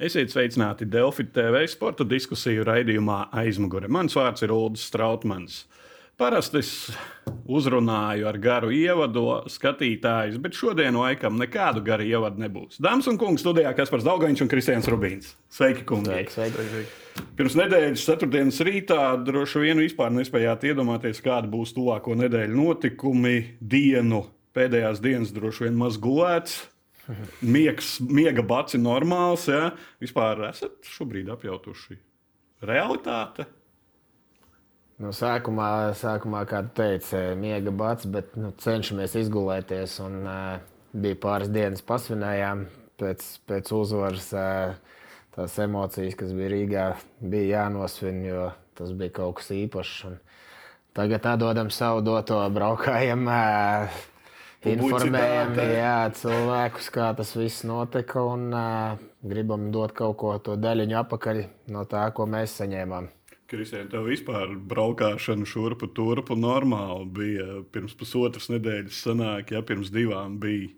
Esiet sveicināti Delfi TV sporta diskusiju raidījumā aizmugure. Mans vārds ir Ulrichs Strautmans. Parasti es uzrunāju ar garu ievadu skatītājus, bet šodien laikam nekādu garu ievadu nebūs. Dāmas un kungi, studijā Kaspars Daugaņš un Kristians Rubīns. Sveiki, kungi! Sveiki, sveiki. Pirms nedēļas, ceturtdienas rītā, droši vien vispār nespējāt iedomāties, kāda būs tuvāko nedēļu notikumi. Dienu, pēdējās dienas droši vien maz gulēts. Miegs, miega bats ir normāls. Ja? Vispār esat šobrīd apjautuši realitāti. Nu, sākumā, sākumā, kā tu teici, miega bats, bet nu, cenšamies izgulēties. Un, uh, bija pāris dienas pasvinējām pēc, pēc uzvaras. Uh, tās emocijas, kas bija Rīgā, bija jānosvin, jo tas bija kaut kas īpašs. Un tagad atdodam savu doto braukājiem. Uh, Informējam jā, cilvēkus, kā tas viss notika, un uh, gribam dot kaut ko to daļiņu atpakaļ no tā, ko mēs saņēmām. Kristija, tev vispār braukšana šurpu turpu normāli bija. Pirms pusotras nedēļas sanāk, ja pirms divām bija.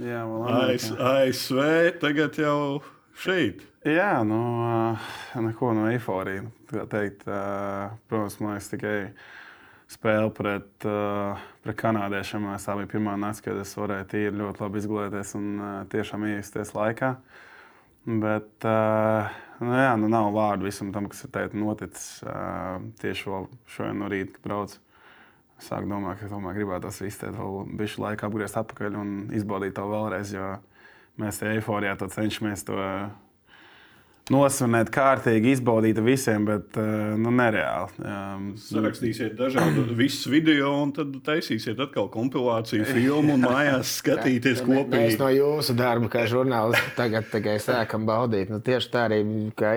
Jā, AS, ASV, tagad jau šeit. Jā, nu, neko no eifórijas. Protams, man ir tikai spēle pret, pret kanādiešiem. Tā bija pirmā nakts, kad es varēju tīri ļoti labi izgulēties un tiešām iejusties laikā. Bet, nu, jā, nu nav vārdu visam tam, kas ir teikt, noticis tieši šodien no rīta, kad braucu. Sāku domāt, ka tomēr gribētu tas visu vēl bišķi laika apgriezt atpakaļ un izbaudīt to vēlreiz, jo mēs te eiforijā to cenšamies to nosvinēt, kārtīgi izbaudīt visiem, bet eh, nu, nereāli. Sarakstīsiet dažādu visu video, un tad taisīsiet atkal kompilāciju filmu un mājās skatīties kopīgi. Mēs no jūsu darba, kā žurnālisti, tagad tikai sākam baudīt. Nu, tieši tā arī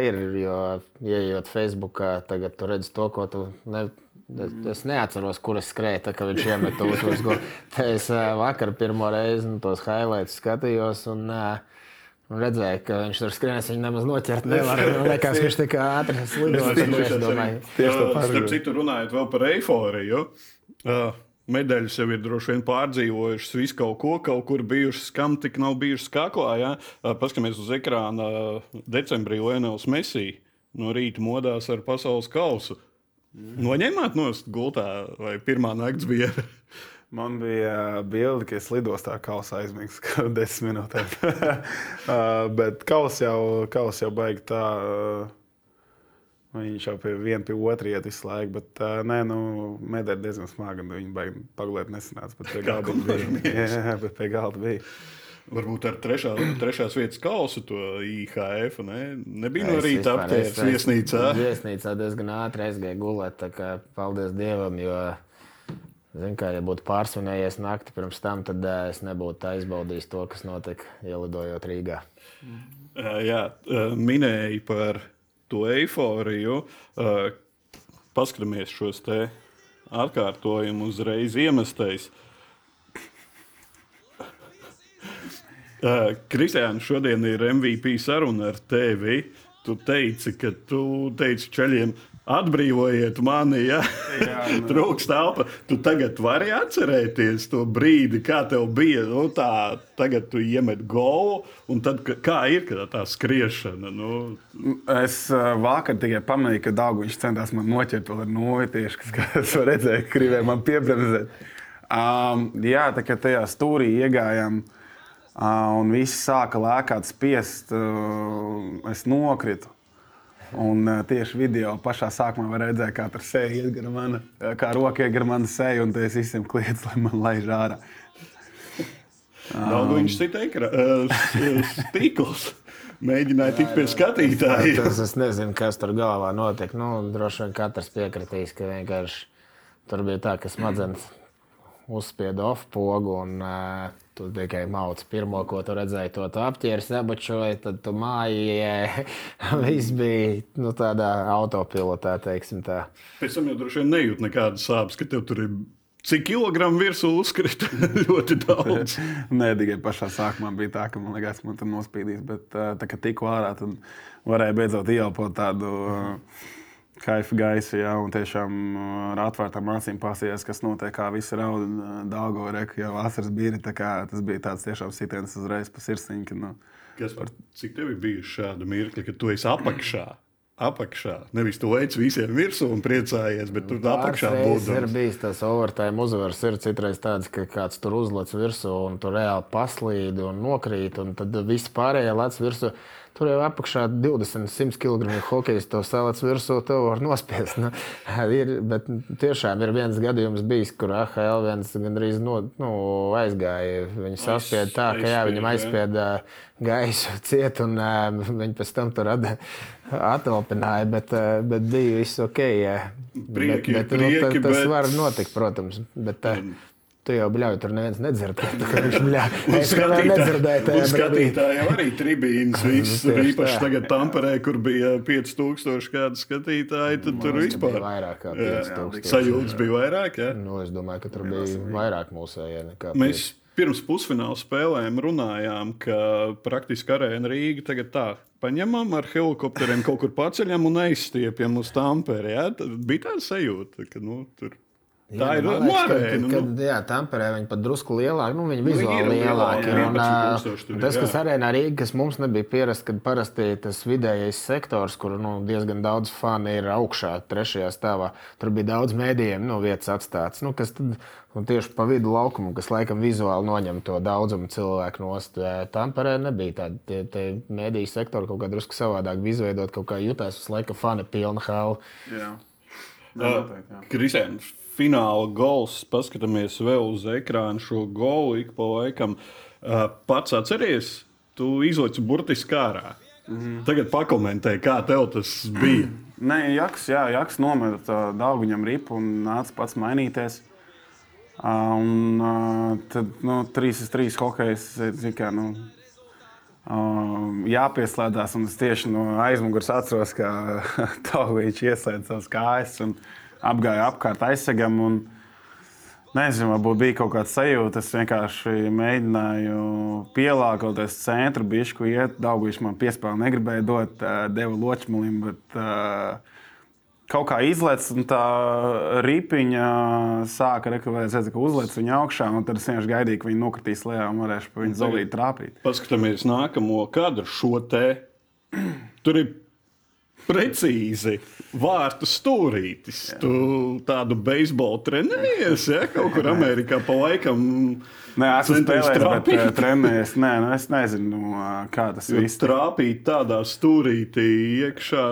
ir, jo ieejot Facebookā, tagad tu redzi to, ko tu. Ne, Es neatceros, kur es skrēju, tā, kad viņš iemeta uzvaru. Es vakar pirmo reizi nu, tos highlights skatījos. Un, uh, Un redzēju, ka viņš tur skrienās, viņa nemaz noķert nevar. Man liekas, ka viņš tik ātri slidot. Es domāju, tieši tā. Starp citu, runājot vēl par eiforiju. Uh, Medaļas jau ir droši vien pārdzīvojušas visu kaut ko, kaut kur bijušas, kam tik nav bijušas kaklā. Ja? Paskatāmies uz ekrāna decembrī Lionels Messi no rīta modās ar pasaules kausu. Mm. Noņēmāt no gultā vai pirmā nakts bija? Man bija bilde, ka es lidostā kausa aizmigs kaut desmit minūtēm. uh, bet kaus jau, kaus jau baigi tā. Uh, Viņš jau pie viena pie otra iet visu laiku, bet uh, nē, nu, medaļa diezgan smaga. Viņa baigi pagulēt nesanāca, bet pie galda bija. Jā, bet pie galda bija. Varbūt ar trešā, trešās vietas kausu to IHF. Ne? Nebija no rīta apgājis viesnīcā. Viesnīcā diezgan ātri aizgāja gulēt. Paldies Dievam, jo Zinu, kā ja būtu pārsvinējies nakti pirms tam, tad uh, es nebūtu aizbaudījis to, kas notika ielidojot Rīgā. Uh, jā, uh, minēji par to eifóriju. Uh, paskatāmies šos te atkārtojumus uzreiz iemestais. Uh, Kristiāna, šodien ir MVP saruna ar tevi. Tu teici, ka tu teici ceļiem, atbrīvojiet mani, ja nu. trūkst telpa. Tu tagad vari atcerēties to brīdi, kā tev bija. Nu, tā, tagad tu iemet golu, un tad, kā ir tā skriešana? Nu? Es vakar tikai pamanīju, ka Dārgājs centās man noķert ar noju tieši, kas redzēja, ka gribēja man piebremzēt. Um, jā, tā kā tajā stūrī iegājām. Uh, un viss sāka lēkāt, spiest. Uh, es nokritu. Un uh, tieši video pašā sākumā var redzēt, kā tur sēž iet gar mani, kā roka iet gar mani seju, un es visiem kliedzu, lai man laiž ārā. Daudz viņš cita tīkls. Mēģināja tikt pie skatītājiem. Tas es nezinu, kas tur galvā notika. Nu, droši vien katrs piekritīs, ka vienkārši tur bija tā, ka smadzenes uzspieda off pogu. Un, uh, Tu tikai mauc pirmo, ko tu redzēji, to tu apķēri, sabačoji, tad tu mājā. Viss bija nu, tādā autopilotā, teiksim tā. Pēc tam jau droši vien nejūt nekādas sāpes, ka tev tur ir. Cik kilogramu virsū uzkrita? ļoti daudz. Nē, tikai pašā sākumā bija tā, ka man liekas, man tur nospīdīs. Bet tā, kā tikko ārā, tad varēja beidzot ieelpot tādu. Uh, kaifa gaisa, jā, un tiešām uh, ar atvērtām acīm pasties, kas notiek, kā visi raud Dāgo reku, jau vasaras bija. Tas bija tāds tiešām sitiens uzreiz pa sirsniņu. ka, Nu, Kas par cik tev ir bijuši šādi mirkļi, kad tu esi apakšā? Apakšā. Nevis tu leci visiem virsū un priecājies, bet tu apakšā Pāris ir bijis tas overtime uzvars. Ir citreiz tāds, ka kāds tur uzlec virsū un tur reāli paslīd un nokrīt, un tad viss pārējie lec virsū. Tur jau apakšā 20, 100 kg hokeja to salec virsū, to var nospiest. Nu, ir, bet tiešām ir viens gadījums bijis, kur AHL viens gandrīz no, nu, aizgāja. Viņi saspieda tā, ka jā, viņam aizspieda gaisu ciet, un viņi pēc tam tur at- atelpināja, bet, bet bija viss ok. Jā. Prieki, bet, bet, prieki, nu, ta- tas bet- var notikt, protams. Bet, uh, Tu jau bļauj, tur neviens nedzird. ka Viņš bļauj. Un Es vēl nedzirdēju tajā brīdī. skatītājiem arī tribīnas. Viss īpaši tā. tagad Tamperē, kur bija 5000 kādi skatītāji. Tad tur vispār bija vairāk kā Jā, 5000. Sajūtas bija vairāk. Ja? Nu, es domāju, ka tur bija vairāk mūsējie nekā Mēs pirms pusfināla spēlēm runājām, ka praktiski arēna Rīga tagad tā. Paņemam ar helikopteriem kaut kur paceļam un aizstiepjam uz Tamperi. Ja? Tad bija tāda sajūta, ka nu, tur tā Jā, ir nu, man nu. Kad, nu. jā, Tamperē viņi pat drusku lielāki, nu, viņi viņi vizuāli ir lielāki, jā, Un, 11 ā, tur un tas, kas arēnā Rīga, kas mums nebija pierasts, kad parasti tas vidējais sektors, kur nu, diezgan daudz fani ir augšā, trešajā stāvā, tur bija daudz mēdījiem nu, vietas atstāts. Nu, kas tad, un tieši pa vidu laukumu, kas laikam vizuāli noņem to daudzumu cilvēku nost. Tamperē nebija tāda tie, tie mēdīju sektori kaut kā drusku savādāk izveidot, kaut kā jutās uz laika fani pilna hala. jā. Uh, fināla gols. Paskatāmies vēl uz ekrānu šo golu ik pa laikam. Uh, Pats atceries, tu izlaici burtiski ārā. Mm -hmm. Tagad pakomentēji, kā tev tas bija. Nē, Jaks, jā, Jaks nometa Dānguņam ripu un nāca pats mainīties. Un tad nu, 3-3 hokejs ir kā, nu, ā, jāpieslēdzas. Un es tieši no aizmugures atceros, ka Tauviņš ieslēdz savas kājas un apgāja apkārt aizsegam. Un, Nezinu, varbūt bija kaut kāda sajūta. Es vienkārši mēģināju pielāgoties centru, bišku iet. Daudzpusīgais man piespēlēja, negribēja dot, ā, deva loķim, bet kaut kā izlaiž, un tā ripiņa sāka redzēt, ka uzliek viņu augšā. un Tad es vienkārši gaidīju, ka viņi nokritīs lejā un varēšu pa viņu zolīti trāpīt. Paskatāmies nākamo kadru, šo te. Tur ir precīzi vārtu stūrītis. Tu tādu beisbolu trenējies, ja kaut kur Amerikā pa laikam. Nē, esmu centies spēlējis, bet ā, trenējies. Nē, nu, es nezinu, ā, kā tas viss Trāpīt tādā stūrītī iekšā.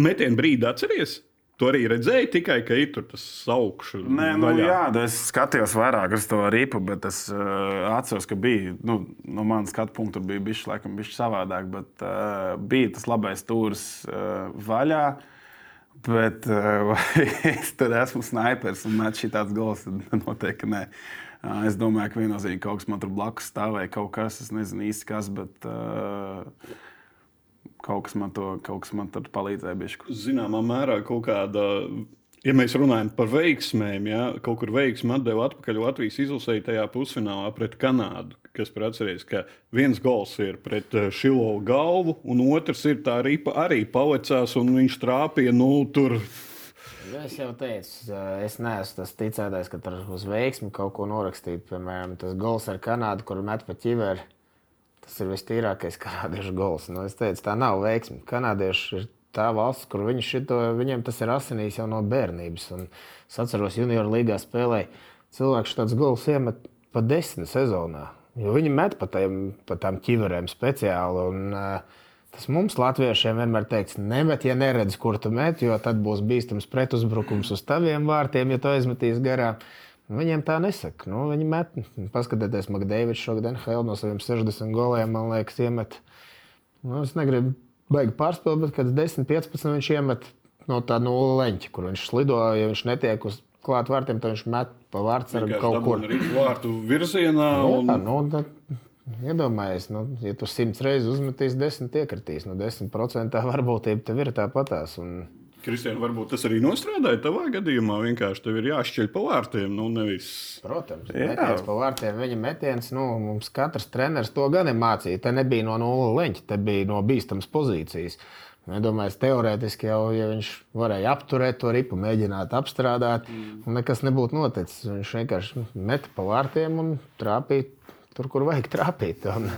Metienu brīdi atceries? Tu arī redzēji tikai, ka ir tas augšs. Nē, nu, jā, es skatījos vairāk uz to ripu, bet es uh, atceros, ka bija nu, no manas skatu punkta bija bijis laikam bijis savādāk, bet uh, bija tas labais stūris uh, vaļā. Bet uh, es tur esmu snipers un met šī tāds gals, noteikti nē. Uh, es domāju, ka viennozīmīgi kaut kas man tur blakus stāvēja, kaut kas, es nezinu īsti kas, bet uh, kaut kas man, to, kaut kas man tur palīdzēja. Bišku. Zināmā mērā kaut kāda. Ja mēs runājam par veiksmēm, ja kaut kur veiksmi atdeva atpakaļ Latvijas izlasēji tajā pusfinālā pret Kanādu, kas par atceries, ka viens gols ir pret eh, Šilovu galvu, un otrs ir tā ripa arī palicās, un viņš trāpīja, nu, tur Es jau teicu, es neesmu tas ticētājs, ka tur uz veiksmi kaut ko norakstīt. Piemēram, tas gols ar Kanādu, kur met pa ķiveri. Tas ir vistīrākais kanādiešu gols. Nu, es teicu, tā nav veiksme. Kanādieši ir tā valsts, kur viņi šito, viņiem tas ir asinīs jau no bērnības. Un es atceros, junior līgā spēlēja cilvēks šāds gols iemet pa desmit sezonā. Jo viņi met pa, tiem, pa tām ķiverēm speciāli. Un, uh, Tas mums, Latviešiem, vienmēr teiks, nemet, ja neredz, kur tu met, jo tad būs bīstams pretuzbrukums uz taviem vārtiem, ja tu aizmetīs garām. Nu, Viņiem tā nesaka. Nu, viņi met, paskatieties, Makdēvis šogad NHL no saviem 60 goliem, man liekas, iemet. Nu, es negribu baigi pārspēt, bet kad 10, 15 viņš iemet no tā nulles leņķa, kur viņš slido, ja viņš netiek uz klāt vārtiem, tad viņš met pa vārdsargu kaut kur. vārtu virzienā. Nu, Un... jā, nu, tad, iedomājies, nu, ja tu simts reizes uzmetīsi, desmit iekritīs. Nu, 10% varbūtība tev ir tāpatās. Un... Kristian, varbūt tas arī nostrādāja tavā gadījumā. Vienkārši tev ir jāšķiļ pa vārtiem, nu nevis. Protams, metiens pa vārtiem. Viņa metiens, nu, mums katrs treneris to gan ir mācījis. Te nebija no nulles leņķa, te bija no bīstamas pozīcijas. Domāju, teorētiski jau ja viņš varēja apturēt to ripu, mēģināt apstrādāt, mm. un nekas nebūtu noticis. Viņš vienkārši meta pa vārtiem un trāpīja tur, kur vajag trāpīt. Un,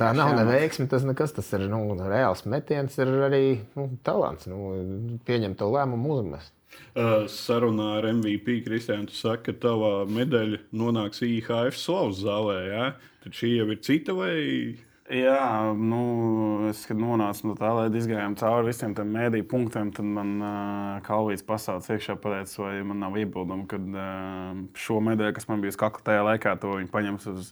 tā nav neveiksme, tas nekas. Tas ir nu, reāls metiens, ir arī nu, talants. Nu, pieņemt to lēmumu uzmest. Uh, sarunā ar MVP Kristiānu, tu saki, ka tava medaļa nonāks IHF slavas zālē. Ja? Tad šī jau ir cita vai? Jā, nu, es kad nonācu no tā, lai izgājām cauri visiem tiem mēdīju punktiem, tad man uh, Kalvijas pasaules iekšā pateica, vai man nav iebildumu, ka uh, šo medaļu, kas man bija uz kakla tajā laikā, to viņi paņems uz,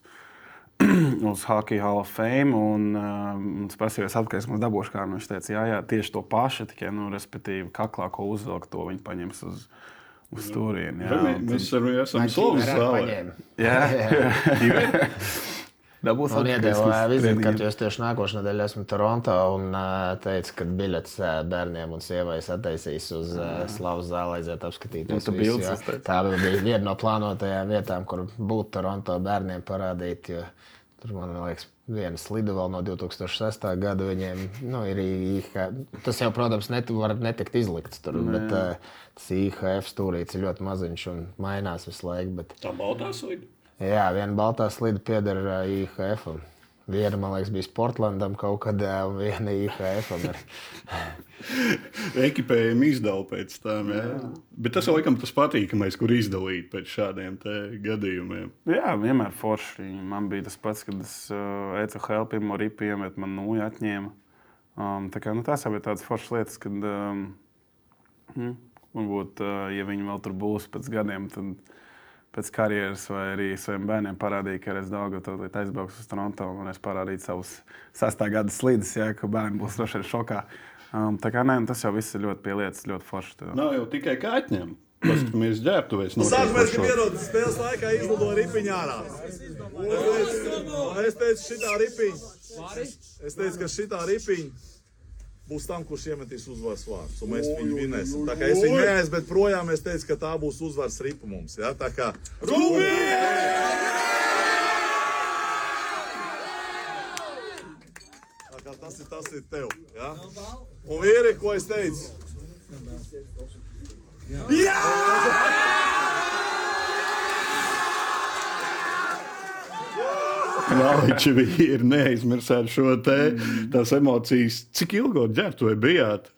uz Hockey Hall of Fame. Un, uh, es prasīju, es dabūšu kā. Viņš teica, jā, jā, tieši to pašu, tikai, nu, respektīvi, kaklā, ko uzvilkt, to viņi paņems uz, uz turieni. jā. Mēs arī esam slavas zālē. Jā, Dabūs Man iedeva es vizīti, kad jūs tieši nākošais nedēļa esmu Toronto un teica, ka biļets bērniem un sievai attaisīs uz uh, Slavas zāli, aiziet apskatīties. Nu, visu, bildes jo. Tā bija viena no plānotajām vietām, kur būt Toronto bērniem parādīt. jo Tur, man liekas, viena slida vēl no 2006. gada. Viņiem nu, ir. Tas jau, protams, net, var netikt izlikts tur, bet uh, tas IHF stūrīts ir ļoti maziņš un mainās visu laiku. Bet... Tā baltā slīd. Jā, viena baltā slīde pieder IHF. -am. Viena, man liekas, bija Sportlandam kaut kad, un viena IHF. Ekipējumu izdala pēc tam. Jā. Bet tas laikam tas patīkamais, kur izdalīt pēc šādiem gadījumiem. Jā, vienmēr forši. Man bija tas pats, kad es uh, ECHL pirmo ripu iemetu, man nūju atņēma. Um, tā kā, nu, tās jau ir tādas foršas lietas, kad um, varbūt, uh, ja viņi vēl tur būs pēc gadiem, tad pēc karjeras vai arī saviem bērniem parādīja, ka es daudz gatavu aizbraukšu uz Toronto un es parādīju savus sastāvgada slīdus, ja, ka bērni būs droši vien šokā. Um, tā kā nē, nu, tas jau viss ir ļoti pielietas, ļoti forši. Tā. Nav jau tikai kā atņemt. Paskatāmies, ģērbtuvēs. Sākumā es gribēju ieraudzīt spēles laikā, izlidoju ripiņu ārā. Es teicu, es teicu šitā ripiņa. Es teicu, ka šitā ripiņa būs tam, kurš iemetīs uzvaras vārdus, un mēs viņu vinēsim. Tā kā es viņu neesmu, bet projām es teicu, ka tā būs uzvaras ripa mums. Ja? Tā kā kā tas ir, tas ir tev. Ja? Un vīri, ko es teicu? Nāviči ir neaizmirsāt šo te tās emocijas. Cik ilgi ģērbtuvē bijāt?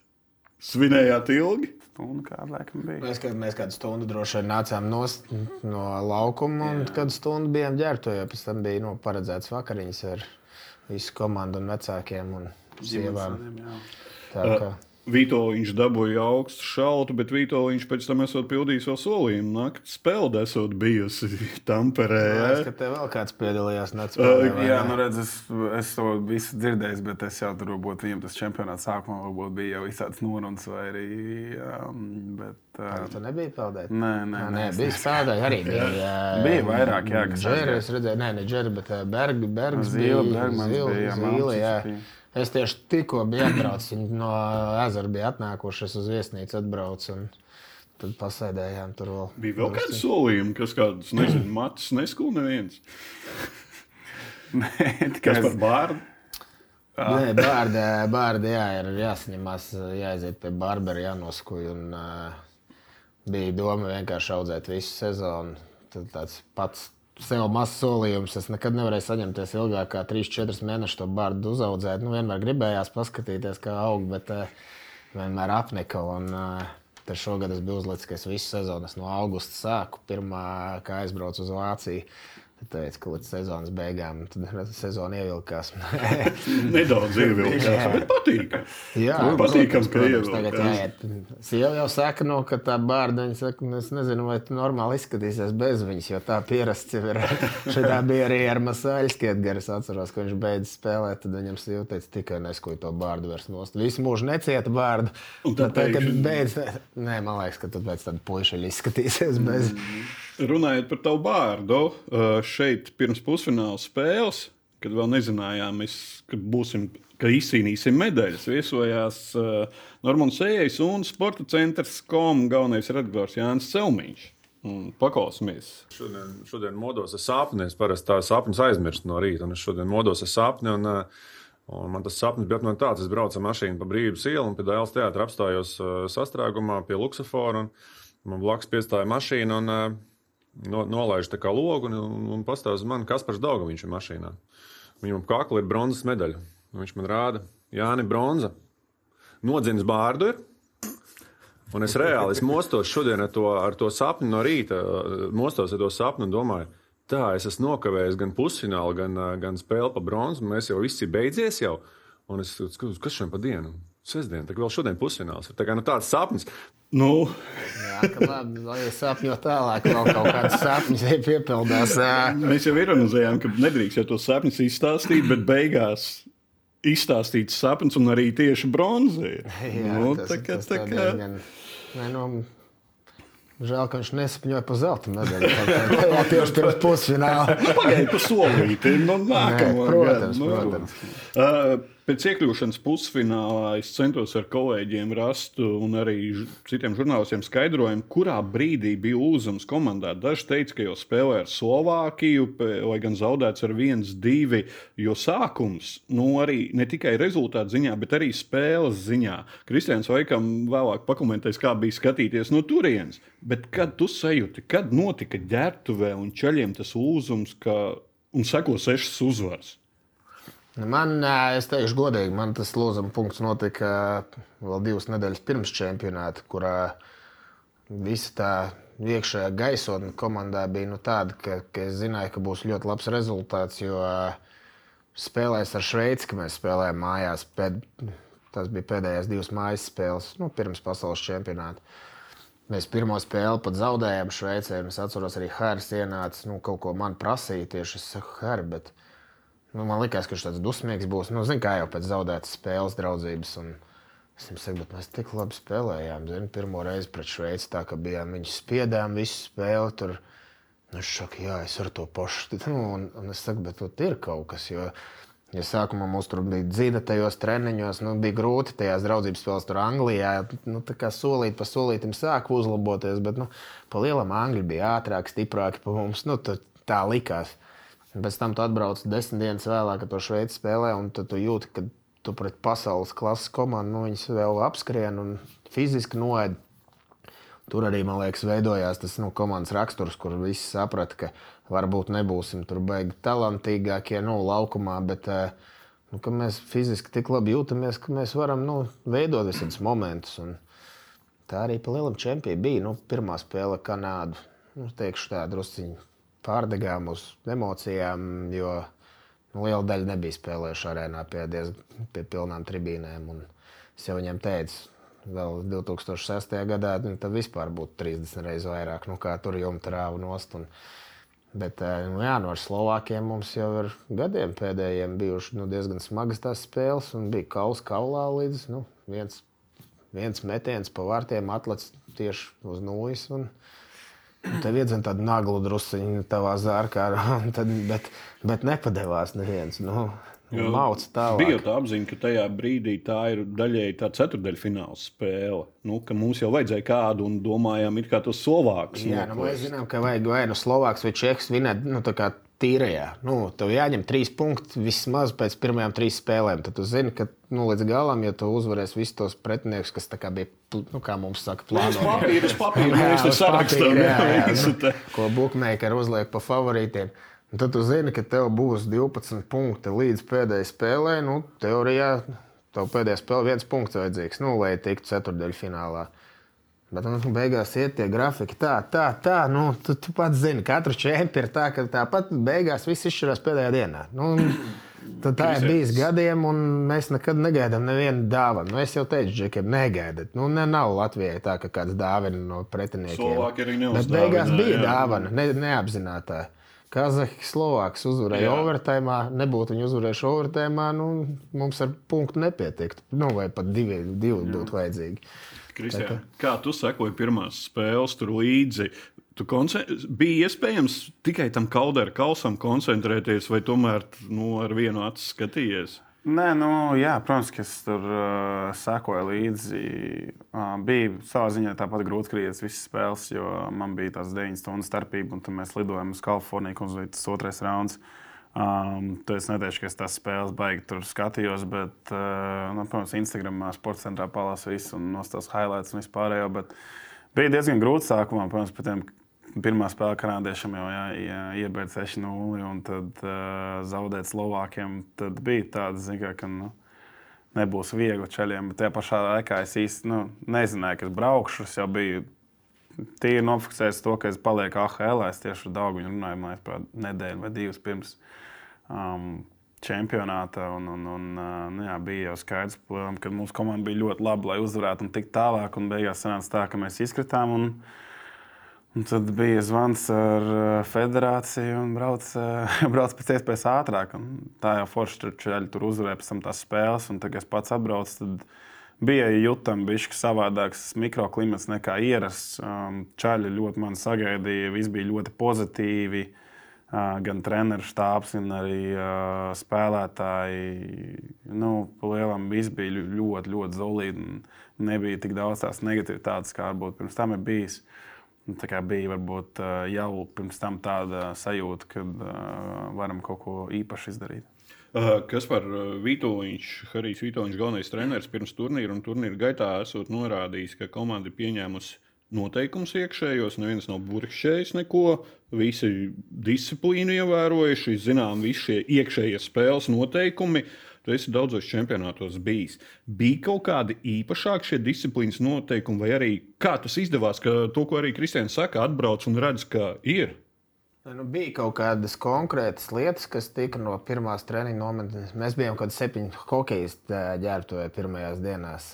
Svinējāt ilgi? Un kā laikam bija? Mēs, kad, mēs kādu stundu droši vien nācām nost no laukuma, un kādu stundu bijām ģērbtu, jo pēc tam bija nu, paredzēts vakariņas ar visu komandu un vecākiem un sievām. Jā. Tā kā Vitoļņš dabūja augstu šautu, bet Vitoļņš pēc tam esot pildījis vēl solījumu. Nakts spēle esot bijusi Tamperē. es, Ja? ka tev vēl kāds piedalījās Nacionālajā Jā, nu redz, es, es to visu dzirdēju, bet es jau tur varbūt viņam tas čempionāts sākumā varbūt bija jau visāds norunas vai arī. Um, bet, uh, Tu nebija peldēt? Nē, nē, Nē, nē, es bija spēlētāji arī. Bija, jā, Bija vairāk, jā, kas Džeri, aizgāja. es redzēju, nē, ne Džeri, bet ā, Berg, Bergs Zīle, bija. Bergmans Zīle, bija, jā, Zīle, jā. bija. Es tieši tikko biju atbraucis, viņi no ezera bija atnākuši, es uz viesnīcu atbraucu. un Tad pasēdējām tur vēl. Bija vēl kāds solījums, kas kādus, nezinu, matus neskūna neviens. Nē, tikai Kas par bārdu? Nē, bārdi, bārdi jā, ir jāsaņemās, jāaiziet pie barbera, jānoskuj. Un, uh, bija doma vienkārši audzēt visu sezonu. Tad tāds pats sev mazs solījums. Es nekad nevarēju saņemties ilgāk kā 3-4 mēnešus to bārdu uzaudzēt. Nu, vienmēr gribējās paskatīties, kā aug, bet uh, vienmēr apnika. Un, uh, Tad šogad es biju uzlicis, ka es visu sezonu no augusta sāku. Pirmā, kā aizbraucu uz Vāciju, teicu, ka līdz sezonas beigām sezona ievilkās. Nedaudz ievilkās, bet patīk. Jā, patīkams, ka ievilkās. Sieva jau saka, no, ka tā bārda, viņa saka, "Nu, es nezinu, vai tu normāli izskatīsies bez viņas, jo tā pierasts jau ir. Šitā bija arī ar Masāļu Skietgaru. Es atceros, ka viņš beidz spēlēt, tad viņam sieva teica, tikai neskoju to bārdu vairs nost. Visu mūžu necieta bārdu. Un tad tad, kad beidz, nē, man liekas, ka tu pēc tam puiši izskatīsies bez. Runājot par tavu bārdu, uh, šeit pirms pusfināla spēles kad vēl nezinājām, mēs, ka būsim, ka izcīnīsim medaļas, viesojās uh, Normāns Ejais un Sporta centrs kom galvenais redaktors Jānis Celmiņš. Paklausīsimies. Šodien, šodien modos ar sapni. Es parasti tā sapņus aizmirstu no rīta, es šodien modos ar sapni. Un, uh, un man tas sapnis bija apmēram tāds, es braucu ar mašīnu pa brīvības ielu un pie Dēls teātra apstājos sastrēgumā pie Luksafora. Man blakus piestāja mašīna un no, nolaiž tā kā logu un, un, un pastāv uz mani, kas par Daugu viņš ir mašīnā. Viņam kakla ir bronzas medaļa. Viņš man rāda, Jāni, bronza. Nodzins bārdu ir. Un es reāli es mostos šodien ar to, ar to sapni no rīta, mostos ar to sapni un domāju, tā, es esmu nokavējis gan pusfinālu, gan, gan spēli pa bronzu. Mēs jau viss ir beidzies jau. Un es skatos, kas šodien pa dienu? Sestdien, tā vēl šodien pusfināls. Tā kā nu, tāds sapnis. Nu, Jā, lai es sapņoju tālāk, vēl kaut kādas sapņas piepildās. Mēs jau ironizējām, ka nedrīkst jau tos sapņus izstāstīt, bet beigās izstāstīts sapnis un arī tieši bronza ir. Jā, nu, tas, tā kā, tas tā tā kā, diezgan, ne, nu, žēl, ka viņš nesapņoja par zelta medaļu. Jā, tieši pirms pusfināla. Pagaidiet, pa solīti. Nu, nākamā, Nē, protams, gadu, protams. Uh, pēc iekļūšanas pusfinālā es centos ar kolēģiem rast un arī citiem žurnālistiem skaidrojumu, kurā brīdī bija uzvārds komandā. Daži teica, ka jau spēlē ar Slovākiju, lai gan zaudēts ar 1-2, jo sākums nu, arī ne tikai rezultātu ziņā, bet arī spēles ziņā. Kristians Vaikam vēlāk pakomentēs, kā bija skatīties no turienes. Bet kad tu sajūti, kad notika ģērbtuvē un ceļiem tas lūzums, ka un seko sešas uzvaras? Nu, Man, es teikšu, godīgi, man tas lūzuma punkts notika vēl divas nedēļas pirms čempionāta, kurā visa tā iekšējā gaisotne komandā bija nu, tāda, ka, ka es zināju, ka būs ļoti labs rezultāts. Jo spēlēs ar Šveici, ka mēs spēlējām mājās. Pēd, tas bija pēdējās divas mājas spēles nu, pirms pasaules čempionāta. Mēs pirmo spēli pat zaudējām Šveicē. Es atceros, arī Hārs ienāca, nu, kaut ko man prasīja tieši. Bet nu, man liekas, ka viņš tāds dusmīgs būs. Nu, zin, kā jau pēc zaudētas spēles draudzības. Un es viņam saku, mēs tik labi spēlējām. Zin, pirmo reizi pret Šveici tā, ka bijām viņus spiedām visu spēli. Tur. Nu, Viņš saka, jā, es ar to pašu. Nu, un, un es saku, bet tur ir kaut kas. Jo, ja sākumā mums tur bija dzīve tajos treniņos, nu, bija grūti tajās draudzības spēlēs, tur Anglijā. Nu, tā kā solīt pa solītam sāk uzlaboties, bet nu, pa lielam Angļi bija ātrāki, stiprāki par mums. Nu, tā, likās. Pēc tam tu atbrauc desmit dienas vēlāk, kad to šveici spēlē, un tu jūti, ka tu pret pasaules klases komandu nu, viņus vēl apskrien un fiziski noēd. Tur arī, man liekas, veidojās tas nu, komandas raksturs, kur visi saprata, ka varbūt nebūsim tur beigti talantīgākie nu, laukumā, bet eh, nu, mēs fiziski tik labi jūtamies, ka mēs varam nu, veidot visādus momentus. Un tā arī pa lielam čempionam bija. Nu, pirmā spēle Kanādu. Nu, teikšu tā, drusciņi pārdegām uz emocijām, jo nu, liela daļa nebija spēlējuši arēnā pie, diezgan, pie pilnām tribīnēm. Un es jau viņiem teicu, vēl 2006. gadā nu, tad vispār būtu 30 reizes vairāk, nu, kā tur jumta rāva nost. Un, Bet eh, nu, jā, no Slovākiem mums jau ir gadiem pēdējiem bijušas nu, diezgan smagas tās spēles, bija kausa kaulā līdz nu, viens, viens metiens pa vārtiem atlacis tieši uz nulles. Un, un tev iedzen tādu naglu drusciņu tavā zārkā, tad, bet, bet nepadevās neviens. Nu, Jo Mauc. Bija tā apziņa, ka tajā brīdī tā ir daļēji tā ceturdaļfināla spēle. Nu, mums jau vajadzēja kādu un domājām, it kā tos Slovākus. Jā, nu, mēs zinām, ka vajag vai nu Slovāks vai Čehs vinēt nu, tīrajā. Nu, tev jāņem trīs punkti vismaz pēc pirmajām trīs spēlēm. Tad tu zini, ka nu, līdz galam, ja tu uzvarēsi visus tos pretiniekus, kas bija, nu, kā mums saka, plānoti. papīra, uz papīra Jā, uz papīra, jā, jā, visu nu. Ko bookmakeri uzliek pa favorītiem. Un tad tu zini, ka tev būs 12 punkti līdz pēdējai spēlē. Nu, teorijā tev pēdējā spēlē viens punkts vajadzīgs, nu, lai tiktu ceturdaļu finālā. Bet nu, beigās iet tie grafiki tā, tā, tā. Nu, tu, tu pats zini, katru čempionu ir tā, ka tāpat beigās viss izšķirās pēdējā dienā. Nu, tad tā ir bijis gadiem, un mēs nekad negaidām nevienu dāvanu. Nu, es jau teicu, Džekiem, negaidiet. Nu, ne, nav Latvijai tā, ka kāds dāvina no pretiniekiem. Slovāki arī Bet beigās neuzdāvināja, bija jā. dāvana, ne, neapzināta. Kazahs, Slovāks uzvarēja Jā. overtājumā. Nebūtu viņi uzvarējuši overtājumā, nu, mums ar punktu nepietiktu. Nu, vai pat divi, divi būtu vajadzīgi. Kristian, kā tu sekoji pirmās spēles tur līdzi? Tu bija iespējams tikai tam kauderu kausam koncentrēties, vai tomēr nu, ar vienu acu skatījies? Nē, nu, jā, protams, ka es tur uh, sekoju līdzi. Uh, bija savā ziņā tāpat grūti skriet visas spēles, jo man bija tās 9 stundu starpība, un tad mēs lidojām uz Kaliforniju, un tas otrais rauns. Um, es neteikšu, ka es tās spēles baigi tur skatījos, bet, uh, nu, protams, Instagramā, sporta centrā palāsu visu un nostās highlights un vispārējo. Bet bija diezgan grūti sākumā, protams, par tiem Pirmā spēlē kanādiešiem jau jā, jā, iebeidz 6-0, un tad uh, zaudēt Slovākiem. Tad bija tāds, zin, ka nu, nebūs viegli ceļiem. Bet tajā pašā laikā es īsti nu, nezināju, ka es braukšu. Es jau biju tīri nofiksējis to, ka es palieku AHL. Es tieši ar Dāngu runāju, man liekas, nedēļu vai divas pirms um, čempionāta. Un, un, un, uh, nu, jā, bija jau skaidrs, ka mūsu komanda bija ļoti laba, lai uzvarētu un tik tālāk. Un beigās sanāca tā, ka mēs izkritām. Un, Un tad bija zvans ar eh, federāciju un brauc, eh, brauc pēc iespējas ātrāk. Un tā jau forši tur tur uzvarēja pēc tam tās spēles. Un tad, kad es pats atbraucu, bija jūtams bišķi savādāks mikroklimats nekā ierasts. Um, čaļi ļoti mani sagaidīja, viss bija ļoti pozitīvi. Uh, gan treneru štābs, gan arī uh, spēlētāji. Nu, Lielam viss bija ļoti, ļoti zelīgi. Nebija tik daudz tās negativitātes, kā varbūt pirms tam ir bijis. Uh, Nu, tā kā bija varbūt jau pirms tam tāda sajūta, ka varam kaut ko īpašu izdarīt. Kas par Vitoļņš, Harijs Vitoļņš, galvenais treneris pirms turnīra un turnīra gaitā esot norādījis, ka komanda ir pieņēmusi noteikumus iekšējos, neviens nav burkšējis neko, visi disciplīnu ievērojuši, zinām, visi šie iekšējie spēles noteikumi. Tu esi daudzos čempionātos bijis. Bija kaut kādi īpašāki šie disciplīnas noteikumi, vai arī kā tas izdevās, ka to, ko arī Kristians saka, atbrauc un redz, ka ir. Nu, bija kaut kādas konkrētas lietas, kas tika no pirmās treniņa nometnes. Mēs bijām kaut kādi septiņi hokeja ģērbtuvē pirmajās dienās,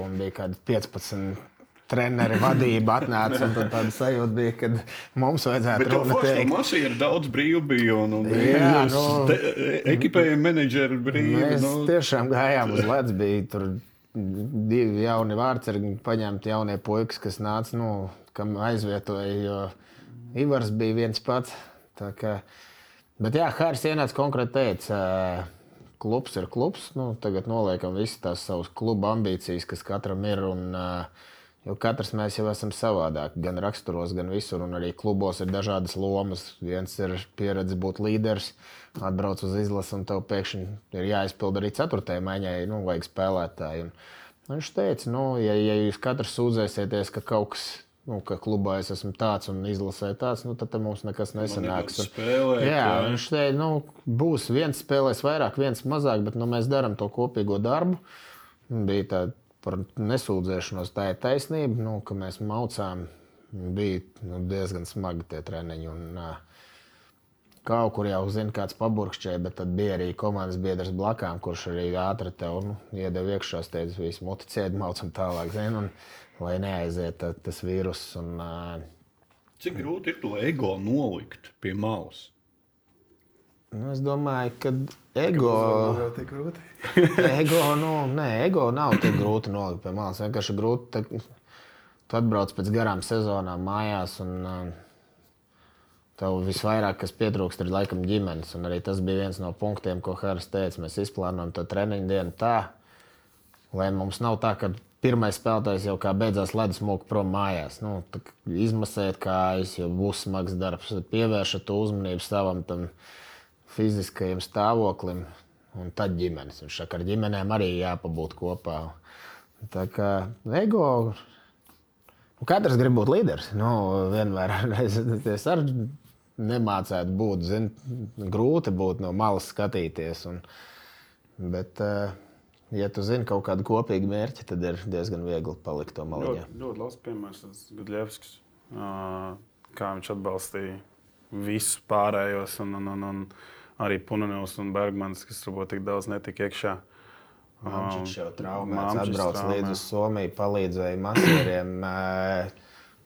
un bija kaut kādi 15 treneri vadība atnāca. Tāda sajūta bija, ka mums vajadzētu to pateikt. Mums ir daudz brīvbiju un, un jā, nu, ekipējuma menedžeri brīvi. Mēs nu. tiešām gājām uz ledus. Bija tur divi jauni vārdsargi, paņemti jaunie puikas, kas nāca, nu, kam aizvietoja, jo Ivars bija viens pats. Kā, bet jā, Hārs ienāca konkrēti teica, klubs ir klubs. Nu, tagad noliekam visas tās savas kluba ambīcijas, kas katram ir. Un, Jo katrs mēs jau esam savādāki, gan raksturos, gan visur. Un arī klubos ir dažādas lomas. Viens ir pieredze būt līderis, atbrauc uz izlasi, un tev pēkšņi ir jāizpild arī ceturtajai maiņai, nu, vajag spēlētāju. Un, un viņš teica, nu, ja, ja jūs katrs sūdzēsieties, ka kaut kas nu, ka klubā es esmu tāds un izlasē tāds, nu, tad mums nekas nesanāks. Spēlēt, jā, jā. viņš teica, nu, būs viens spēlēs vairāk, viens mazāk, bet nu, mēs darām to kopīgo darbu. Bija tāda par nesūdzēšanos. Tā ir taisnība, nu, ka mēs maucām. Bija nu, diezgan smagi tie treniņi. Un, Kaut kur jau zina, kāds paburkšķēja, bet tad bija arī komandas biedrs blakām, kurš arī ātri tev nu, iedeva iekšā, teica, visu muticēt, maucam tālāk, zin, un, lai neaiziet tas vīrus. Un, Cik grūti ir to ego nolikt pie malas? Nu, es domāju, ka ego. ego, nu, nē, ego nav tik grūti nolikt pie malas. Vienkārši grūti. Te, tu atbrauc pēc garām sezonām mājās. Un, Tev visvairāk, kas pietrūkst, ir laikam ģimenes. Un arī tas bija viens no punktiem, ko Hāras teica. Mēs izplānojam to treniņu dienu tā, lai mums nav tā, ka pirmais spēlētājs jau kā beidzās ledus mūku prom mājās. Nu, izmasēt kājas, jo būs smags darbs. Pievēršat uzmanību savam fiziskajam stāvoklim, un tad ģimenes. Viņš saka, ar ģimenēm arī jāpabūt kopā. Tā kā ego. Nu, katrs grib būt līderis. Nu, vienmēr es arī nemācētu būt. Zin, grūti būt no malas skatīties. Un, bet, eh, ja tu zini kaut kādu kopīgu mērķi, tad ir diezgan viegli palikt to malā. Ļoti, ļoti labs piemērs, Gudļevskis. Kā viņš atbalstīja visus pārējos. Un, un, un, un, arī Punanovs un Bergmans, kas varbūt tik daudz netika iekšā. Viņš jau traumēts, atbrauc līdz uz Somiju, palīdzēja masieriem.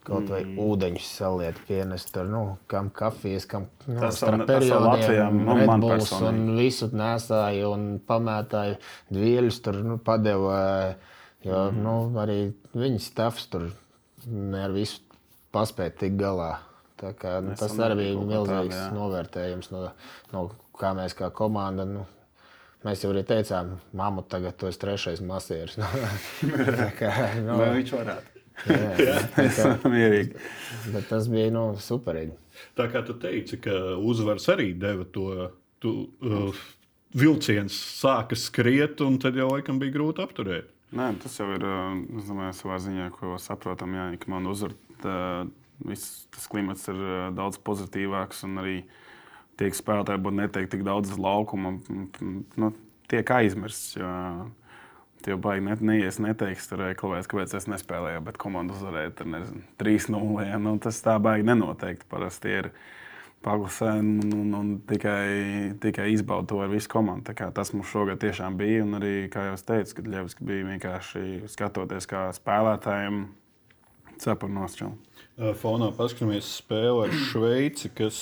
Kaut vai mm. ūdeņus saliet, pienest tur, nu, kam kafijas, kam nu, tas starp periodiem, nu, Redbulls un visu nesāja un pamētāja dvieļus tur, nu, padeva, jo, mm. nu, arī viņas tafs tur ne ar visu paspēt tik galā. Tā kā, nu, tas arī bija milzīgs tāda, jā. novērtējums no, no kā mēs kā komanda. Nu, mēs jau arī teicām, māmu, tagad tu esi trešais masieris. Tā kā, nu, Vai viņš varētu? Jā, tā kā, Mierīgi. bet tas bija nu, superīgi. Tā kā tu teici, ka uzvars arī deva to tu, uh, vilciens, sāka skriet, un tad jau laikam bija grūti apturēt. Nē, tas jau ir uh, domāju, savā ziņā, ko saprotam. Jā, ka man uzvar, tā, viss tas klimats ir uh, daudz pozitīvāks un arī tiek spēlētāji būtu netiek tik daudz uz laukuma. Nu, tiek aizmirsts. Jo, jau baigi net, neies, neteiks, tur klavēs, kāpēc es nespēlēju, bet komanda uzvarēja tur, nezinu, 3-0. Ja? Nu, tas tā baigi nenoteikti. Parasti ir paglasē un, un, un tikai, tikai izbauda to ar visu komandu. Tas mums šogad tiešām bija. Un arī, kā jau teicu, kad Ļevski bija vienkārši skatoties, kā spēlētājiem cepur nosčēlu. Uh, Fonā paskatāmies spēli ar Šveici, kas,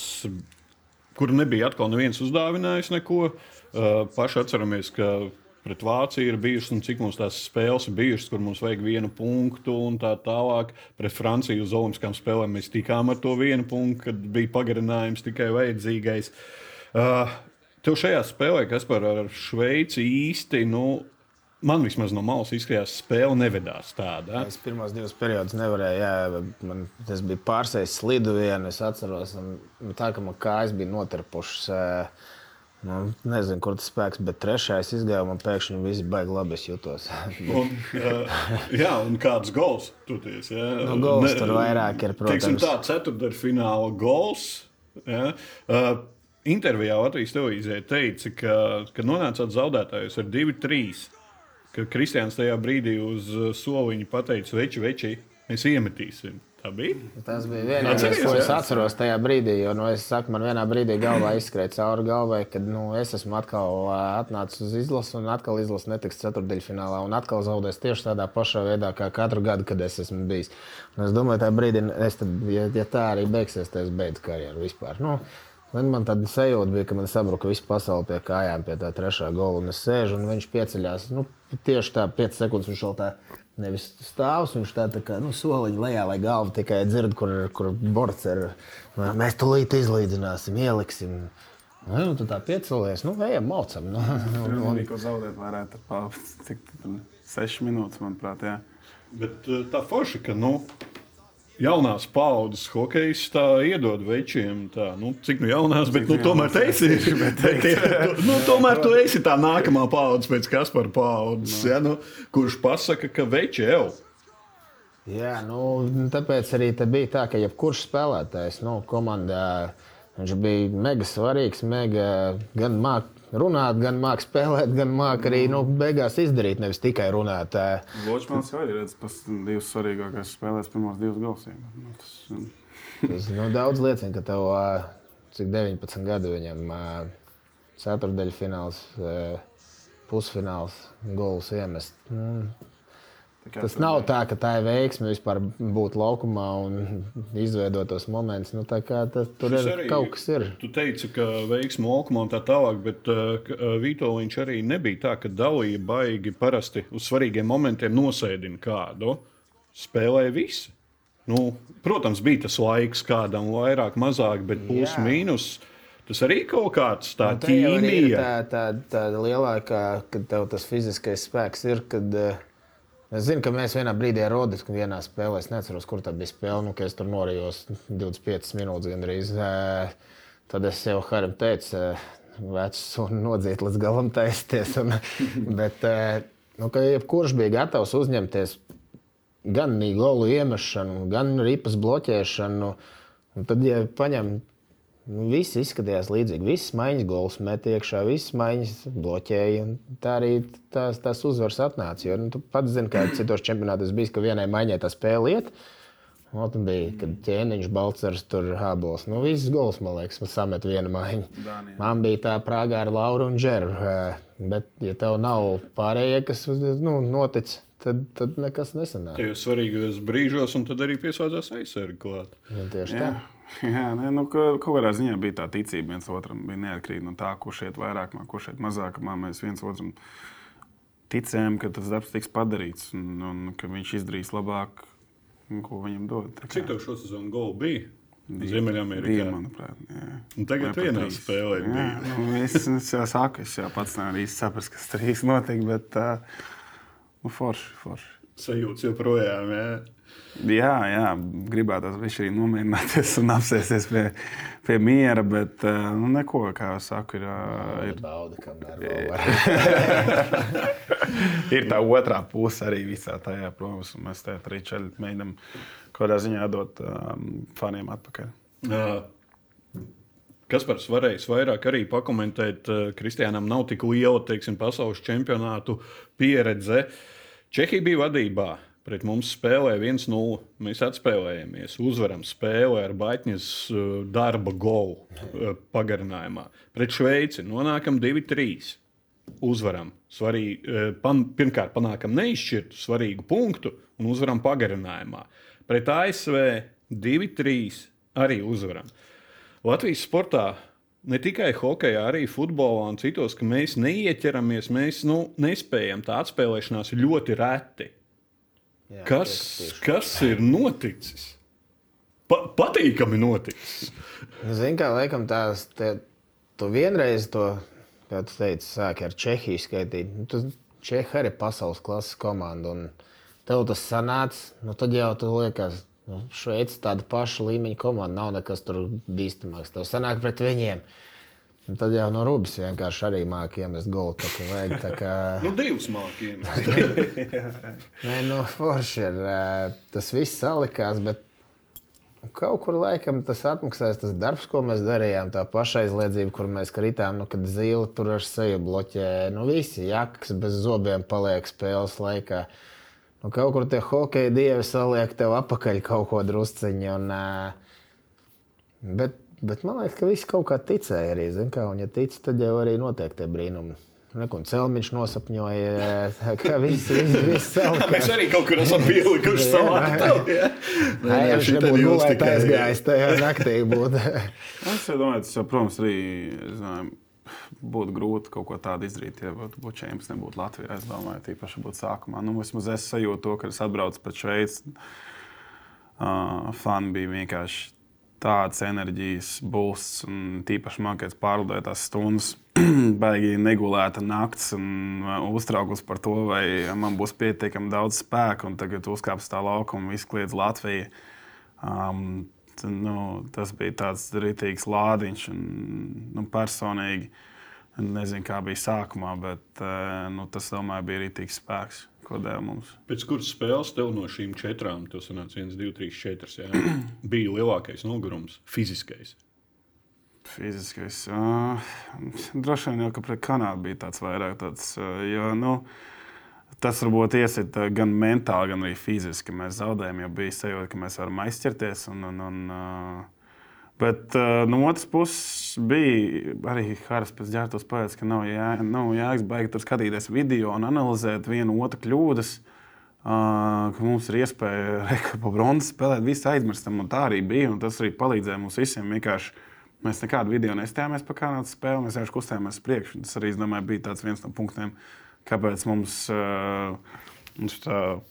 kur nebija atkal neviens uzdāvinājis neko. Paši atceramies, ka pret Vāciju ir bijušas, un cik mums tās spēles ir bijušas, kur mums vajag vienu punktu un tā tālāk. Pret Franciju uz Olimpiskām spēlēm mēs tikām ar to vienu punktu, kad bija pagarinājums tikai vajadzīgais. Uh, Tev šajā spēlē, kas par ar Šveici īsti, nu, man vismaz no malas izskatījās, spēle nevedās tāda. Es pirmos divus periodus nevarēju, jā, man tas bija pārsēs slidu vienu, es atceros, un tā, ka man kājas bija notarpušas. ē, Nu, nezinu, kur tas spēks, bet trešais izgāja, man pēkšņi viss baigi labi jutos. Un, uh, jā, un kāds gols toties? Ja? Nu, gols tur vairāk ir, Teiksim, protams. tā ceturdaļfināla gols. Ja? Uh, intervijā Latvijas televīzijā teica, ka, ka nonācāt zaudētājus ar 2-3. Ka Kristians tajā brīdī uz uh, soliņa pateica, veči, veči, mēs iemetīsim. Tā bija. Tas bija vienīgais, Atceries, ko es atceros tajā brīdī. Jo, nu, es saku, man vienā brīdī galvā izskrēja cauri galvai, kad nu, es esmu atkal atnācis uz izlasi, un atkal izlase netiks ceturdaļfinālā, un atkal zaudēs tieši tādā pašā veidā, kā katru gadu, kad es esmu bijis. Un es domāju, tajā brīdī, es tad, ja, ja tā arī beigsies, tad es beidzu karjeru vispār. Nu, Man, man tāda sajūta bija, ka man sabruka visa pasaule pie kājām, pie tā trešā gola. Un es sēžu, un viņš pieceļās. Nu, tieši tā, 5 sekundes viņš vēl tā nevis stāvs, viņš tā, tā kā nu, soliņa lejā, lai galva tikai dzird, kur, kur borts ir. Mēs tūlīt izlīdzināsim, ieliksim. Nu, nu, tu tā piecelies, nu, ejam, maucam. Nu, Man un, bija ko zaudēt, varētu pat cik tur 6 minūtes, manuprāt. Jā. Bet uh, tā forša, ka nu, jaunās paudzes hokejs tā iedod večiem. Tā, nu, cik nu jaunās, bet nu, tomēr tu esi. nu, tomēr tu esi tā nākamā paudze pēc Kaspara paudzes, ja, nu, kurš pasaka, ka veči jau. Jā, nu, tāpēc arī te bija tā, ka jebkurš spēlētājs nu, komandā viņš bija mega svarīgs. Mega, gan mākslinieks runāt, gan mākslinieks spēlēt, gan mākslinieks arī nu, beigās izdarīt, nevis tikai runāt. Ločmans jau ir redzējis, kas divas svarīgākās spēlēs, pirmās divas galsīm. Nu, tas, um, Tas nu, daudz liecina, ka tev cik 19 gadu viņam ceturdaļfināls, pusfināls, gols iemest. Nu, Tas nav tā, ka tā ir veiksme vispār būt laukumā un izveidot tos momentus. Nu, tas, tur ir arī- kaut kas. Ir. Tu teici, ka veiksmē laukumā un tā tālāk, bet uh, ka, uh, Vitoļņš arī nebija tā, ka dalīja baigi parasti uz svarīgiem momentiem nosēdina kādu. Spēlēja visi. Nu, protams, bija tas laiks kādam vairāk, mazāk, bet plus Jā. mīnus. Tas arī kaut kāds tāds ķīmija. tā, tā, tā lielākā, kad tev tas fiziskais spēks ir. Kad, eh, Es zinu, ka mēs vienā brīdī ar Rodas, ka vienā spēlē, es neatceros, kur tā bija spēle, nu, ka es tur norījos 25 minūtes gandrīz. Tad es jau Harim teicu, vecs un nodzīt līdz galam taisties. Un, bet, nu, ka jebkurš bija gatavs uzņemties gan golu iemešanu, gan ripas bloķēšanu. Un tad, ja paņem Nu, Visi izskatījās līdzīgi. Visas maiņas gols met iekšā, visas maiņas bloķēja. un Tā arī tās, tās uzvaras atnāca. Jo, nu, tu pats zini, kā citos čempionātos bija, ka vienai maiņai tā spēle iet. Un tur bija, kad ķēniņš, balcers, tur hābols. Nu, visas gols, man liekas, samet viena maiņa. Dānijā. Man bija tā prāgā ar Lauru un Džeru. eh, Bet, ja tev nav pārējie, kas nu, notic, tad, tad nekas nesanāk. Tajos svarīgos brīžos, un tad arī pieslēdzās aizsargi klāt. Nu, tieši tā. Jā, jā nē, nu, ka, kaut kādā ziņā bija tā ticība viens otram. Bija neatkarīgi no tā, kurš šeit vairāk, kurš šeit mazāk. Mēs viens otram ticējām, ka tas darbs tiks padarīts un, un ka viņš izdarīs labāk, ko viņam dod. Cik tev šo sezonu golu bija? Ziemeļamerikā. Manuprāt. Jā. Un tagad pat vienā trīs. spēlē Jā, bija. nu, es, es jau saku, es jau pats nevaru īsti saprast, kas tur īsti notika, bet uh, nu, forši, forši. Sajūts joprojām. Jā. Jā, jā, gribētu viņš arī nomierināties un apsēsties pie, pie miera, bet uh, nu, neko, kā jau saku, ir, uh, ir, Bauda, kamēr vēl var. ir tā otrā puse arī visā tajā, protams, un mēs te arī ceļā mēģinām kaut kādā ziņā dot um, faniem atpakaļ. Jā. Kaspars varēs vairāk arī pakomentēt. eh, Kristiānam nav tik liela teiksim, pasaules čempionātu pieredze. Čehija bija vadībā. Pret mums spēlēja 1-0. Mēs atspēlējāmies, uzvaram spēli ar Baitņas eh, darba golu eh, pagarinājumā. Pret Šveici nonākam 2-3. Uzvaram. Svarīgi, eh, pan, pirmkārt, panākam neizšķirtu svarīgu punktu un uzvaram pagarinājumā. Pret ASV 2-3 arī uzvaram. Latvijas sportā ne tikai hokeja, arī futbolā un citos, ka mēs neieķeramies, mēs nu, nespējam. Tā atspēlēšanās ir ļoti reti. Jā, Kas, kas ir noticis? Pa, patīkami noticis. Nu, Zini, kā laikam tās, te, tu vienreiz to, kā tu teici, sāki ar Čehiju skaitīt. Nu, tu Čehija arī ir pasaules klases komanda, un tev tas sanāca, nu, tad jau tu liekas, nu, Šveice tāda paša līmeņa komanda, nav nekas tur bīstamāks. Tev sanāk pret viņiem. Un tad jau no rubas vienkārši arī māki iemest golu. Tā kā vajag tā kā... Nu, divas mākslinieks. Nē, nu, forši ir. Tas viss salikās, bet kaut kur laikam tas atmaksājas. Tas darbs, ko mēs darījām, tā pašaizliedzība, kur mēs kritām, nu, kad zila tur ar seju bloķē. Nu, visi jakas bez zobiem paliek spēles laikā. Nu, kaut kur tie hokeja dievi saliek tev apakaļ kaut ko drusciņu. Un, bet, bet man liekas, ka visi kaut kā ticēja arī. Kā, un, ja tic, tad jau arī notiek tie brīnumi. Nekun Celmiņš nosapņoja, ka viss viss salikās. Mēs arī kaut kur esam pielikuši savā tēlā. Nē, ja viņš nebūtu gulēt aizgājis tajā naktī. Būtu. Es domāju, tas, jau, protams, arī domāju, būtu grūti kaut ko tādu izdarīt, ja būtu būt čempions, nebūtu Latvijā. Es domāju, tīpaši būtu sākumā. Nu, vismaz es sajūtu to, ka es atbraucu pēc Šveices. Uh, fani bija vienkārši tāds enerģijas būsts, un tīpaši man, kad es pārlidoju tās stundas, baigi negulēta naktis un uztraukums par to, vai man būs pietiekami daudz spēka, un tagad uzkāpst tā laukuma un viss kliedz Latviju. Um, nu, tas bija tāds rītīgs lādiņš, un nu, personīgi nezinu, kā bija sākumā, bet uh, nu, tas, domāju, bija rītīgs spēks, ko deva mums. Pēc kuras spēles tev no šīm četrām, tas sanāca 1, 2, 3, 4, jā, bija lielākais nogurums, fiziskais. Fiziskais. Uh, droši vien jau, ka pret Kanādu bija tāds vairāk tāds, uh, jo, nu, tas varbūt iesit uh, gan mentāli, gan arī fiziski. Mēs zaudējām, jo bija sajūta, ka mēs varam aizķerties. Un, un, un, uh, bet uh, no otras puses bija arī Haras pēc ģērbtos pēc, ka nav, jā, nav jēgas baigi tur skatīties video un analizēt vienu otru kļūdas. Uh, ka mums ir iespēja reka pa bronzas spēlēt, visu aizmirstam, un tā arī bija. un Tas arī palīdzēja mums visiem vienkārši Mēs nekādu video nestājāmies par kanādas spēli, mēs vienkārši kustējāmies uz priekšu. Tas arī, es domāju, bija viens no punktiem, kāpēc mums, uh, mums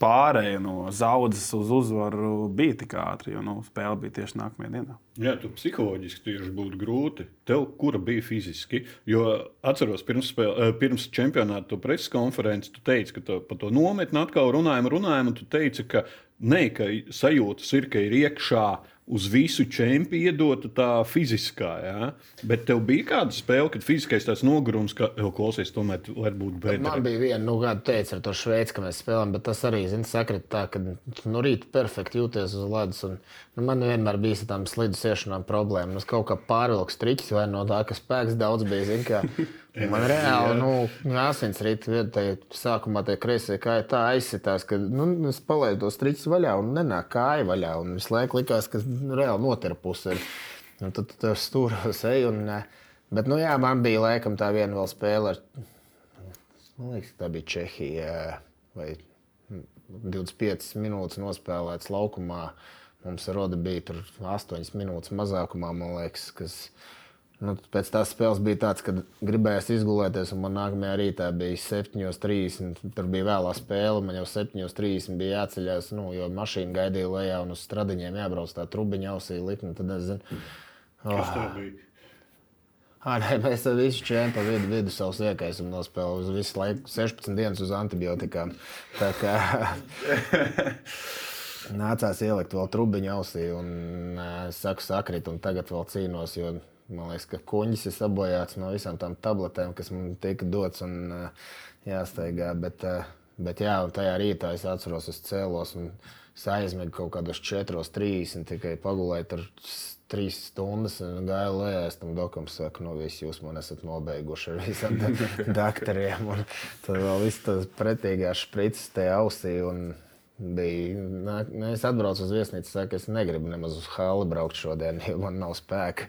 pārēja no zaudzes uz uzvaru bija tik ātri, jo nu, spēle bija tieši nākamajā dienā. Jā, tu psiholoģiski tieši būtu grūti. Tev, kura bija fiziski, jo atceros, pirms, spēle, eh, pirms čempionāta preses konferences, tu teici, ka par to nometni atkal runājam, runājam, un tu teici, ka ne, ka sajūtas ir, ka ir iekšā uz visu čempionu iedota tā fiziskā. Ja? Bet tev bija kāda spēle, kad fiziskais tāds nogurums, ka jau klausies, tomēr tu vari būt Man bija viena, nu, kāda teica ar to šveici, ka mēs spēlējām, bet tas arī, zini, sakrit tā, ka no rīta perfekti jūties uz ledus. Un, nu, man vienmēr bija ar tām slidus iešanām problēma. Es kaut kā pārvilku striķus vai no tā, ka spēks daudz bija, zini, kā. Man reāli, nu, asins rīta vietā, sākumā tie kreisie kāja tā aizsitās, ka, nu, es palaidu to striķus vaļā un nenāk kāja vaļā. Un visu laiku likās, ka nu, reāli notirpus ir. Un tad tu tur stūros ej un, bet, nu, jā, man bija laikam tā viena vēl spēle ar Man liekas, tā bija Čehija. Vai 25 minūtes nospēlēts laukumā. Mums ar Rodu bija tur 8 minūtes mazākumā, man liekas, kas Nu, pēc tās spēles bija tāds, ka gribējās izgulēties, un man nākamajā rītā bija 7.30. Tur bija vēlā spēle, man jau 7.30 bija jāceļās, nu, jo mašīna gaidīja lejā un uz stradiņiem jābrauc tā trubiņa ausī likni. Tad es zinu, Kas tev bija? Ah, nē, mēs tam visu čēmu pa vidu, vidu savus iekaisumu nospēlējām. Uz visu laiku 16 dienas uz antibiotikām. Tā kā nācās ielikt vēl trubiņu ausī un saku, sakrit, un tagad vēl cīnos, jo man liekas, ka kuņģis ir sabojāts no visām tām tabletēm, kas man tika dots un jāsteigā. Bet, bet jā, un tajā rītā es atceros, es cēlos un aizmigu kaut kādos 4.30 tikai pagulēju tur trīs stundas gāju lejā. Es tam dokam saku, no nu, viss jūs man esat nobeiguši ar visiem doktoriem. Un tad vēl viss tas pretīgās sprites te ausī. Bija, nā, es atbraucu uz viesnīcu, saku, es negribu nemaz uz hali braukt šodien, jo man nav spēka.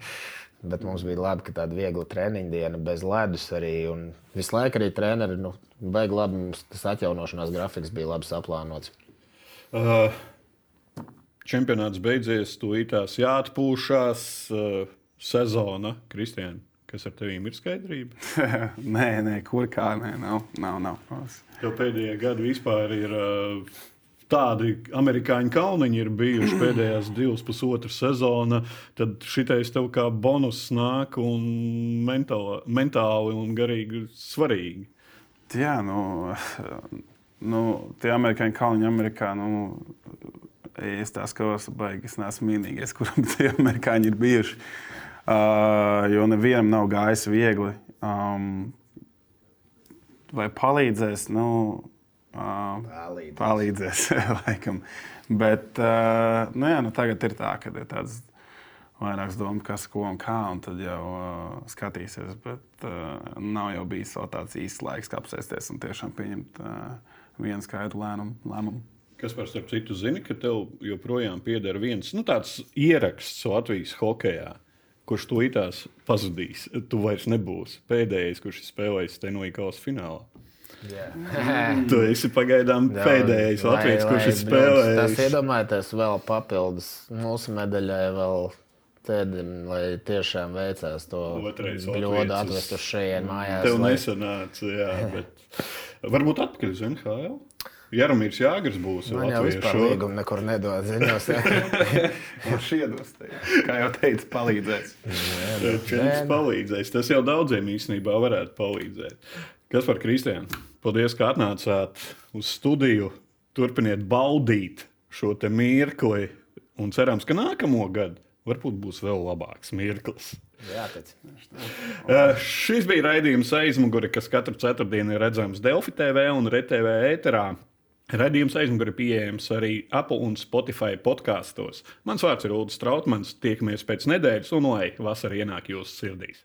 Bet mums bija labi, ka tāda viegla treniņa diena, bez ledus arī. Un visu laiku arī treneri, nu, baigi labi, mums tas atjaunošanās grafiks bija labi saplānots. Uh, čempionāts beidzies, tūlītās jāatpūšas uh, sezona. Kristiāna, kas ar tevīm ir skaidrība? nē, nē, kur kā nē, nav. nav, nav. Jo pēdējie gadi vispār ir. Uh, Tādi amerikāņu kalniņi ir bijuši pēdējās divas, pusotras sezonas. Tad šitais tev kā bonus nāk un mentāli, mentāli un garīgi svarīgi. Jā, nu, nu tie amerikāņu kalniņi Amerikā. Nu, es tā skatos, baigi, es neesmu vienīgais, kuram tie amerikāņi ir bijuši. Uh, jo nevienam nav gājis viegli. Um, vai palīdzēs? Nu, palīdzēs. palīdzēs laikam. Bet nu, jā, nu, tagad ir tā, ka ir tāds vairākas domas, kas, ko un kā, un tad jau uh, skatīsies. Bet uh, nav jau bijis vēl tāds īsts laiks, kā apsēsties un tiešām pieņemt uh, vienu skaidru lēmumu. Kas par starp citu zina, ka tev joprojām pieder viens nu, tāds ieraksts Latvijas hokeja, kurš to itās pazudīs. Tu vairs nebūsi pēdējais, kurš spēlējis Stenoikas finālā. Yeah. tu esi pagaidām Jā, pēdējais Latvijas, kurš ir spēlējis. Tas iedomājieties vēl papildus mūsu medaļai. Vēl. Tēdim, lai tiešām veicās to bļodu atvest uz šejienes mājās. Tev lai... nesanāca, jā, bet varbūt atpakaļ uz NHL. Jaromīrs Jāgars būs. Man jau vispār līgumu nekur nedod ziņos. Viņš iedos te. Kā jau teicu, palīdzēs. Čempions palīdzēs. Tas jau daudziem īstenībā varētu palīdzēt. Kas par Kristiānu? Paldies, ka atnācāt uz studiju. Turpiniet baudīt šo mirkli un cerams, ka nākamo gadu varbūt būs vēl labāks mirklis. Jā, uh, šis bija raidījums aizmugure, kas katru ceturtdienu ir redzams Delfi TV un RTV ēterā. Radījums aizmugurē pieejams arī Apple un Spotify podkāstos. Mans vārds ir Ulrichs Strautmans. Tiekamies pēc nedēļas, un lai vasara ienāk jūsu sirdīs.